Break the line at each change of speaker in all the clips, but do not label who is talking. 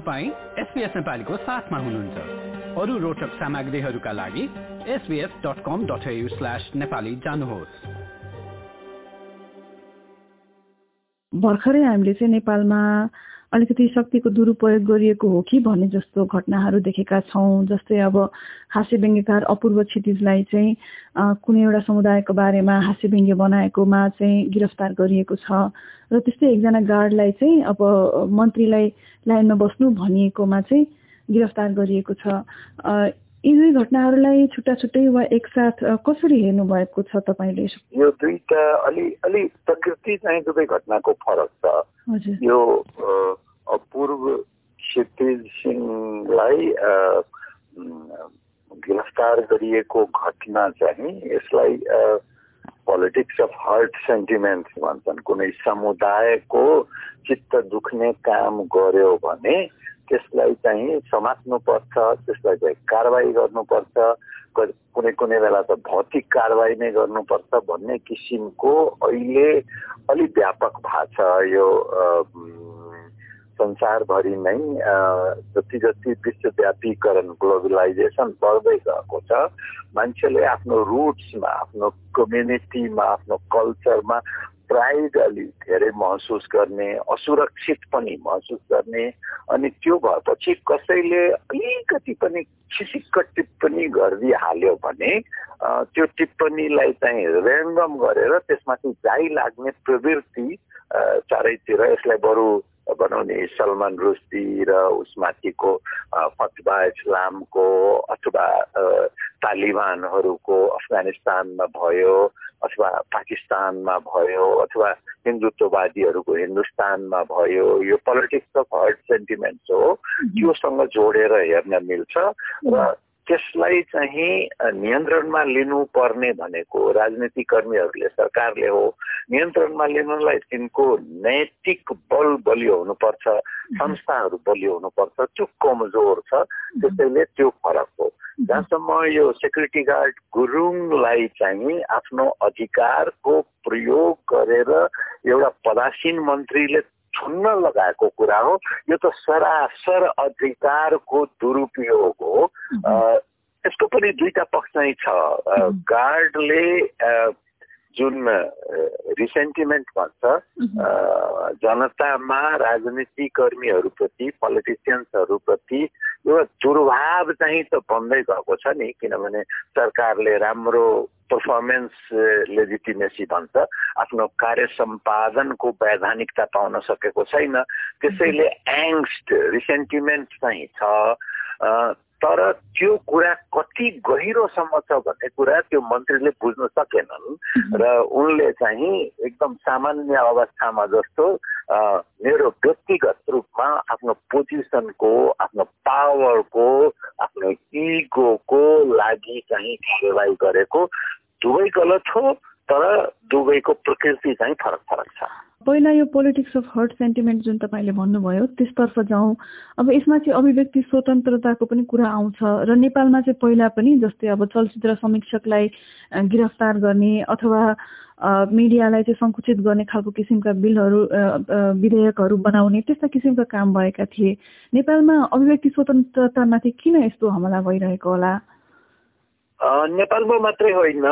तपाईँ एसपिएस नेपालीको साथमा हुनुहुन्छ। अरू रोचक सामग्रीहरूका लागि SBS dot com dot slash Nepali जानुहोस्।
भर्खरै हामीले चाहिँ नेपालमा अलिकति शक्तिको दुरुपयोग गरिएको हो कि भन्ने जस्तो घटनाहरू देखेका छौँ जस्तै अब हास्य व्यङ्ग्यकार अपूर्व क्षितिजलाई चाहिँ कुनै एउटा समुदायको बारेमा हास्य व्यङ्ग्य बनाएकोमा चाहिँ गिरफ्तार गरिएको छ र त्यस्तै एकजना गार्डलाई चाहिँ अब मन्त्रीलाई लाइनमा बस्नु भनिएकोमा चाहिँ गिरफ्तार गरिएको छ। यी दुई घटनाहरूलाई छुट्टा छुट्टै वा एकसाथ कसरी हेर्नु भएको छ तपाईँले?
यो दुईटा अलि अलि प्रकृति चाहिँ दुवै घटनाको फरक छ। यो अपूर्व क्षितिज सिंहलाई गिरफ्तार गरिएको घटना चाहिँ यसलाई पोलिटिक्स अफ हार्ट सेन्टिमेन्ट भन्छन्। कुनै समुदायको चित्त दुख्ने काम गर्यो भने त्यसलाई चाहिँ समात्नुपर्छ त्यसलाई चाहिँ कारवाही गर्नुपर्छ कुनै कुनै बेला त भौतिक कारवाही नै गर्नुपर्छ भन्ने किसिमको अहिले अलिक व्यापक छ यो संसारभरि नै जति जति विश्वव्यापीकरण ग्लोबलाइजेसन बढ्दै गएको छ मान्छेले आफ्नो रुट्समा आफ्नो कम्युनिटीमा आफ्नो कल्चरमा प्राइड अलिक धेरै महसुस गर्ने असुरक्षित पनि महसुस गर्ने अनि त्यो भएपछि कसैले अलिकति पनि खिसिक्क टिप्पणी गरिदिइहाल्यो भने त्यो टिप्पणीलाई चाहिँ ऱ्यान्डम गरेर त्यसमाथि जाइ लाग्ने प्रवृत्ति चारैतिर यसलाई बरु बनाउने सलमान रुस्दी र उसमाथिको फतवा इस्लामको अथवा तालिबानहरूको अफगानिस्तानमा भयो अथवा पाकिस्तानमा भयो अथवा हिन्दुत्ववादीहरूको हिन्दुस्तानमा भयो। यो पोलिटिक्स अफ हर्ट सेन्टिमेन्ट्स हो। त्योसँग जोडेर हेर्न मिल्छ र त्यसलाई चाहिँ नियन्त्रणमा लिनुपर्ने भनेको राजनीति कर्मीहरूले सरकारले हो। नियन्त्रणमा लिनुलाई तिनको नैतिक बल बलियो हुनुपर्छ संस्थाहरू बलियो हुनुपर्छ त्यो कमजोर छ त्यसैले त्यो फरक हो। जहाँसम्म यो सेक्युरिटी गार्ड गुरुङलाई चाहिँ आफ्नो अधिकारको प्रयोग गरेर एउटा पदासीन मन्त्रीले छुन्न लगाएको कुरा हो यो त सरासर अधिकारको दुरुपयोग हो। यसको पनि दुईटा पक्ष चाहिँ छ गार्डले जुन रिसेन्टिमेन्ट भन्छ जनतामा राजनीति कर्मीहरूप्रति पोलिटिसियन्सहरूप्रति एउटा दुर्भाव चाहिँ त बन्दै गएको छ नि किनभने सरकारले राम्रो पर्फर्मेन्स लेजिटिमेसी भन्छ आफ्नो कार्य सम्पादनको वैधानिकता पाउन सकेको छैन। त्यसैले एङ्स्ट रिसेन्टिमेन्ट चाहिँ छ। तर त्यो कुरा कति गहिरोसम्म छ भन्ने कुरा त्यो मन्त्रीले बुझ्न सकेनन्। र उनले चाहिँ एकदम सामान्य अवस्थामा जस्तो मेरो व्यक्तिगत रूपमा आफ्नो पोजिसनको आफ्नो पावरको आफ्नो इगोको लागि चाहिँ कारवाही गरेको दुवै गलत हो तर दुवैको प्रकृति चाहिँ फरक फरक छ।
पहिला यो पोलिटिक्स अफ हर्ट सेन्टिमेन्ट जुन तपाईँले भन्नुभयो त्यसतर्फ जाउँ। अब यसमा चाहिँ अभिव्यक्ति स्वतन्त्रताको पनि कुरा आउँछ र नेपालमा चाहिँ पहिला पनि जस्तै अब चलचित्र समीक्षकलाई गिरफ्तार गर्ने अथवा मिडियालाई चाहिँ सङ्कुचित गर्ने खालको किसिमका बिलहरू विधेयकहरू बनाउने त्यस्ता किसिमका काम भएका थिए। नेपालमा अभिव्यक्ति स्वतन्त्रतामाथि किन यस्तो हमला भइरहेको होला?
नेपालमा मात्रै होइन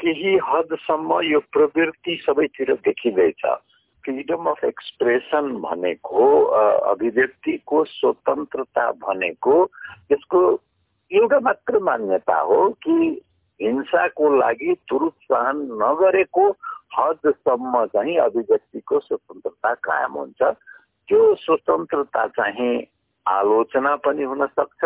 केही हदसम्म यो प्रवृत्ति सबैतिर देखिँदैछ। फ्रिडम अफ एक्सप्रेसन भनेको अभिव्यक्तिको स्वतन्त्रता भनेको यसको एउटा मात्र मान्यता हो कि हिंसाको लागि प्रोत्साहन नगरेको हदसम्म चाहिँ अभिव्यक्तिको स्वतन्त्रता कायम हुन्छ। त्यो स्वतन्त्रता चाहिँ आलोचना पनि हुन सक्छ।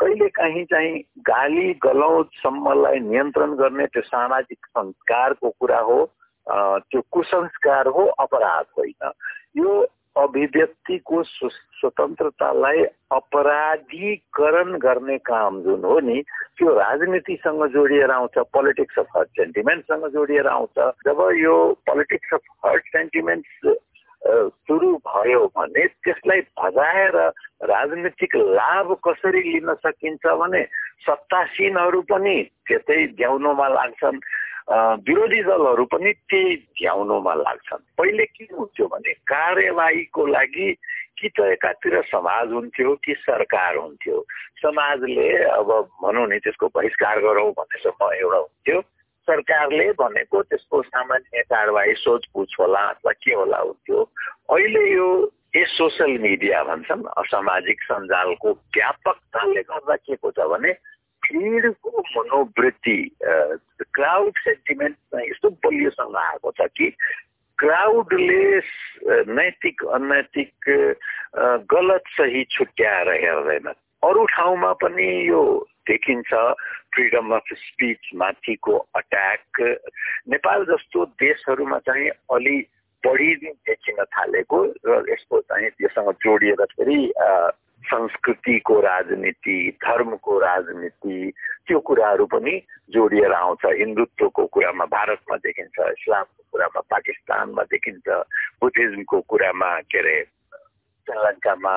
कहिले काहीँ चाहिँ गाली गलौजसम्मलाई नियन्त्रण गर्ने त्यो सामाजिक संस्कारको कुरा हो। त्यो कुसंस्कार हो अपराध होइन। यो अभिव्यक्तिको स्वतन्त्रतालाई अपराधीकरण गर्ने काम जुन हो नि त्यो राजनीतिसँग जोडिएर आउँछ पोलिटिक्स अफ हर्ट सेन्टिमेन्टसँग जोडिएर आउँछ। जब यो पोलिटिक्स अफ हर्ट सेन्टिमेन्ट सुरु भयो भने त्यसलाई भजाएर राजनीतिक लाभ कसरी लिन सकिन्छ भने सत्तासीनहरू पनि त्यतै झ्याउनुमा लाग्छन्। विरोधी दलहरू पनि त्यही झ्याउनुमा लाग्छन्। पहिले के हुन्थ्यो भने कार्यवाहीको लागि कि त एकातिर समाज हुन्थ्यो कि सरकार हुन्थ्यो। समाजले अब भनौँ नि त्यसको बहिष्कार गरौँ भन्नेसम्म एउटा हुन्थ्यो। सरकारले भनेको त्यसको सामान्य कारवाही सोधपुछ होला अथवा के होला हुन्थ्यो। अहिले यो ए सोसियल मिडिया भन्छन् असामाजिक सञ्जालको व्यापकताले गर्दा के को छ भने भिडको मनोवृत्ति क्राउड सेन्टिमेन्ट यस्तो बलियोसँग आएको छ कि क्राउडले नैतिक अनैतिक गलत सही छुट्याएर हेर्दैन अरू ठाउँमा पनि यो देखिन्छ फ्रिडम अफ स्पिच माथिको अट्याक नेपाल जस्तो देशहरूमा चाहिँ अलि बढी देखिन थालेको र यसको चाहिँ योसँग जोडिएर फेरि संस्कृतिको राजनीति धर्मको राजनीति त्यो कुराहरू पनि जोडिएर आउँछ। हिन्दुत्वको कुरामा भारतमा देखिन्छ इस्लामको कुरामा पाकिस्तानमा देखिन्छ बुद्धिज्मको कुरामा के अरे श्रीलङ्कामा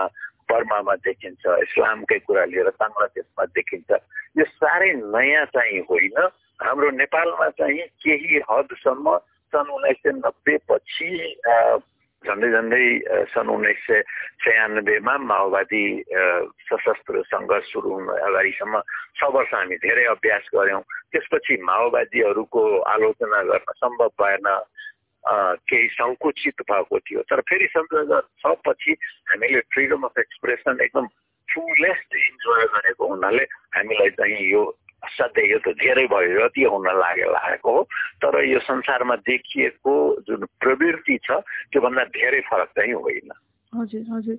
बर्मामा देखिन्छ इस्लामकै कुरा लिएर बङ्गलादेशमा देखिन्छ। यो साह्रै नयाँ चाहिँ होइन। हाम्रो नेपालमा चाहिँ केही हदसम्म सन् उन्नाइस सय नब्बे पछि झन्डै झन्डै सन् उन्नाइस सय छयानब्बेमा माओवादी सशस्त्र सङ्घर्ष सुरु हुनु अगाडिसम्म छ वर्ष हामी धेरै अभ्यास गऱ्यौँ त्यसपछि माओवादीहरूको आलोचना गर्न सम्भव भएन केही सङ्कुचित भएको थियो तर फेरि सन् दुई हजार छ पछि हामीले फ्रिडम अफ एक्सप्रेसन एकदम फुलेस्ट इन्जोय गरेको हुनाले हामीलाई चाहिँ यो असाध्यै यो त धेरै भयो जति हुन लागे लागेको हो। तर यो संसारमा देखिएको जुन प्रवृत्ति छ त्योभन्दा धेरै फरक चाहिँ होइन।
हजुर हजुर।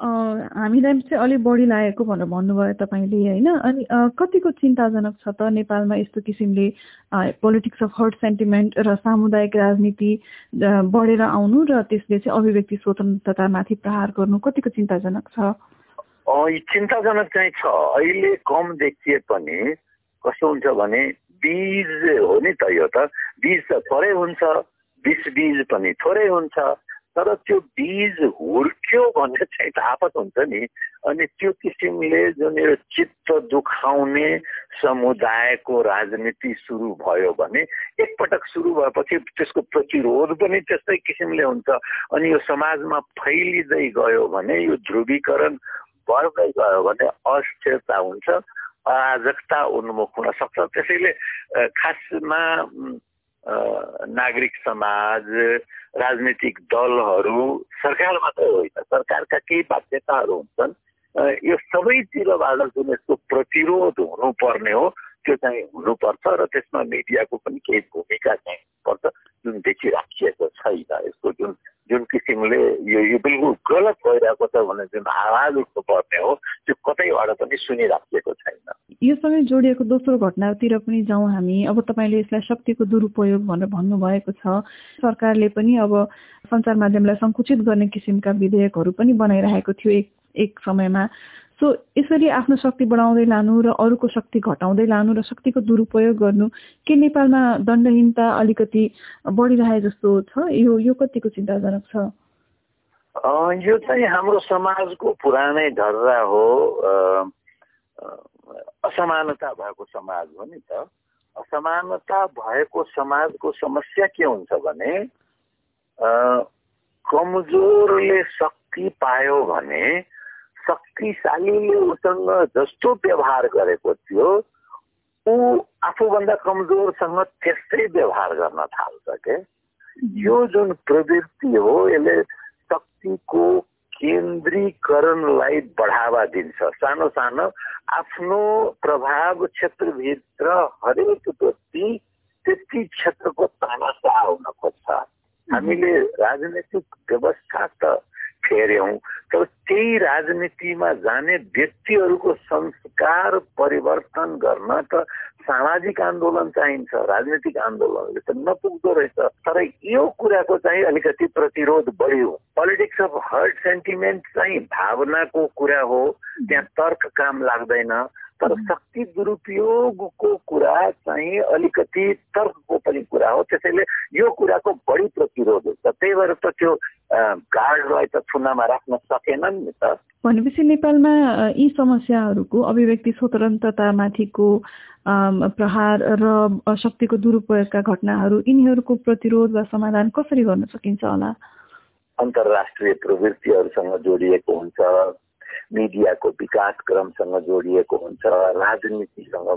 हामीलाई चाहिँ अलिक बढी लागेको भनेर भन्नुभयो तपाईँले होइन? अनि कतिको चिन्ताजनक छ त नेपालमा यस्तो किसिमले पोलिटिक्स अफ हर्ट सेन्टिमेन्ट र सामुदायिक राजनीति बढेर आउनु र त्यसले चाहिँ अभिव्यक्ति स्वतन्त्रतामाथि प्रहार गर्नु कतिको चिन्ताजनक छ?
चिन्ताजनक चाहिँ छ। अहिले कम देखिए पनि कस्तो हुन्छ भने बिज हो नि त यो त। बिज त थोरै हुन्छ बिस बिज पनि थोरै हुन्छ तर त्यो बिज हुर्क्यो भन्ने चाहिँ त आपत हुन्छ नि। अनि त्यो किसिमले जुन यो चित्त दुखाउने समुदायको राजनीति सुरु भयो भने एकपटक सुरु भएपछि त्यसको प्रतिरोध पनि त्यस्तै किसिमले हुन्छ। अनि यो समाजमा फैलिँदै गयो भने यो ध्रुवीकरण बढ्दै गयो भने अस्थिरता हुन्छ। अराजकता उन्मुख हुन सक्छ। त्यसैले खासमा नागरिक समाज राजनीतिक दलहरू सरकार मात्रै होइन सरकारका केही बाध्यताहरू हुन्छन्। यो सबैतिरबाट जुन यसको प्रतिरोध हुनुपर्ने हो त्यो चाहिँ हुनुपर्छ र त्यसमा मिडियाको पनि केही भूमिका चाहिँ पर्छ जुन देखिराखिएको छैन। यसको जुन जुन किसिमले यो यो बिल्कुल गलत भइरहेको छ भने जुन आवाज उठ्नु पर्ने हो त्यो कतैबाट पनि सुनिराखिएको छैन।
योसँगै जोडिएको दोस्रो घटनातिर पनि जाउँ हामी। अब तपाईँले यसलाई शक्तिको दुरुपयोग भनेर भन्नुभएको छ। सरकारले पनि अब सञ्चार माध्यमलाई सङ्कुचित गर्ने किसिमका विधेयकहरू पनि बनाइरहेको थियो एक एक समयमा। सो यसरी आफ्नो शक्ति बढाउँदै लानु र अरूको शक्ति घटाउँदै लानु र शक्तिको दुरुपयोग गर्नु के नेपालमा दण्डहीनता अलिकति बढिरहे जस्तो छ? यो यो कतिको चिन्ताजनक छ?
यो चाहिँ हाम्रो समाजको पुरानै ढर्रा हो। असमानता भएको समाज हो नि त। असमानता भएको समाजको समस्या के हुन्छ भने कमजोरले शक्ति पायो भने शक्तिशालीले उसँग जस्तो व्यवहार गरेको थियो ऊ आफूभन्दा कमजोरसँग त्यस्तै व्यवहार गर्न थाल्छ के? यो जुन प्रवृत्ति हो यसले शक्तिको केन्द्रीकरणलाई बढावा दिन्छ। सानो सानो आफ्नो प्रभाव क्षेत्रभित्र हरेक व्यक्ति त्यति क्षेत्रको तानासा हुन खोज्छ। हामीले राजनैतिक व्यवस्था त फेर्यौँ। तर त्यही राजनीतिमा जाने व्यक्तिहरूको संस्कार परिवर्तन गर्न त सामाजिक आन्दोलन चाहिन्छ राजनीतिक आन्दोलनले त नपुग्दो रहेछ। तर यो कुराको चाहिँ अलिकति प्रतिरोध बढ्यो। पोलिटिक्स अफ हर्ट सेन्टिमेन्ट चाहिँ भावनाको कुरा हो। त्यहाँ तर्क काम लाग्दैन। तर शक्ति दुरुपयोगको कुरा चाहिँ अलिकति तर्कको पनि कुरा हो। त्यसैले यो कुराको बढी प्रतिरोध हुन्छ। त्यही भएर त त्यो गार्डलाई त थुनामा राख्न सकेनन् नि त।
भनेपछि नेपालमा यी समस्याहरूको अभिव्यक्ति स्वतन्त्रतामाथिको प्रहार र शक्तिको दुरुपयोगका घटनाहरू यिनीहरूको प्रतिरोध वा समाधान कसरी गर्न सकिन्छ होला?
अन्तर्राष्ट्रिय प्रवृत्तिहरूसँग जोडिएको हुन्छ। मिडियाको विकास क्रमसँग जोडिएको हुन्छ राजनीतिसँग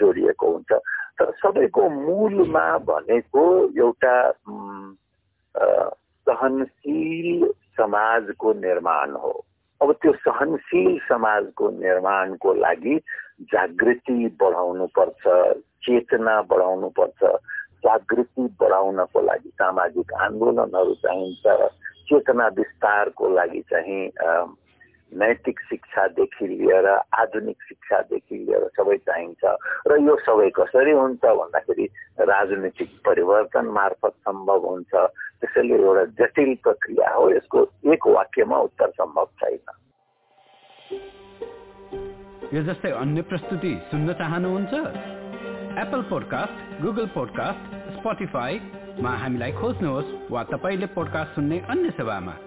जोडिएको हुन्छ। तर सबैको मूलमा भनेको एउटा सहनशील समाजको निर्माण हो। अब त्यो सहनशील समाजको निर्माणको लागि जागृति बढाउनु पर्छ चेतना बढाउनु पर्छ जागृति बढाउनको लागि सामाजिक आन्दोलनहरू चाहिन्छ चेतना विस्तारको लागि चाहिँ नैतिक शिक्षादेखि लिएर आधुनिक शिक्षादेखि लिएर सबै चाहिन्छ। र यो सबै कसरी हुन्छ भन्दाखेरि राजनीतिक परिवर्तन मार्फत सम्भव हुन्छ। त्यसैले एउटा जटिल प्रक्रिया हो यसको एक वाक्यमा उत्तर सम्भव छैन।
यो जस्तै अन्य प्रस्तुति सुन्न चाहनुहुन्छ? एप्पल पोडकास्ट गुगल पोडकास्ट स्पोटिफाईमा हामीलाई खोज्नुहोस् वा तपाईँले पोडकास्ट सुन्ने अन्य सेवामा।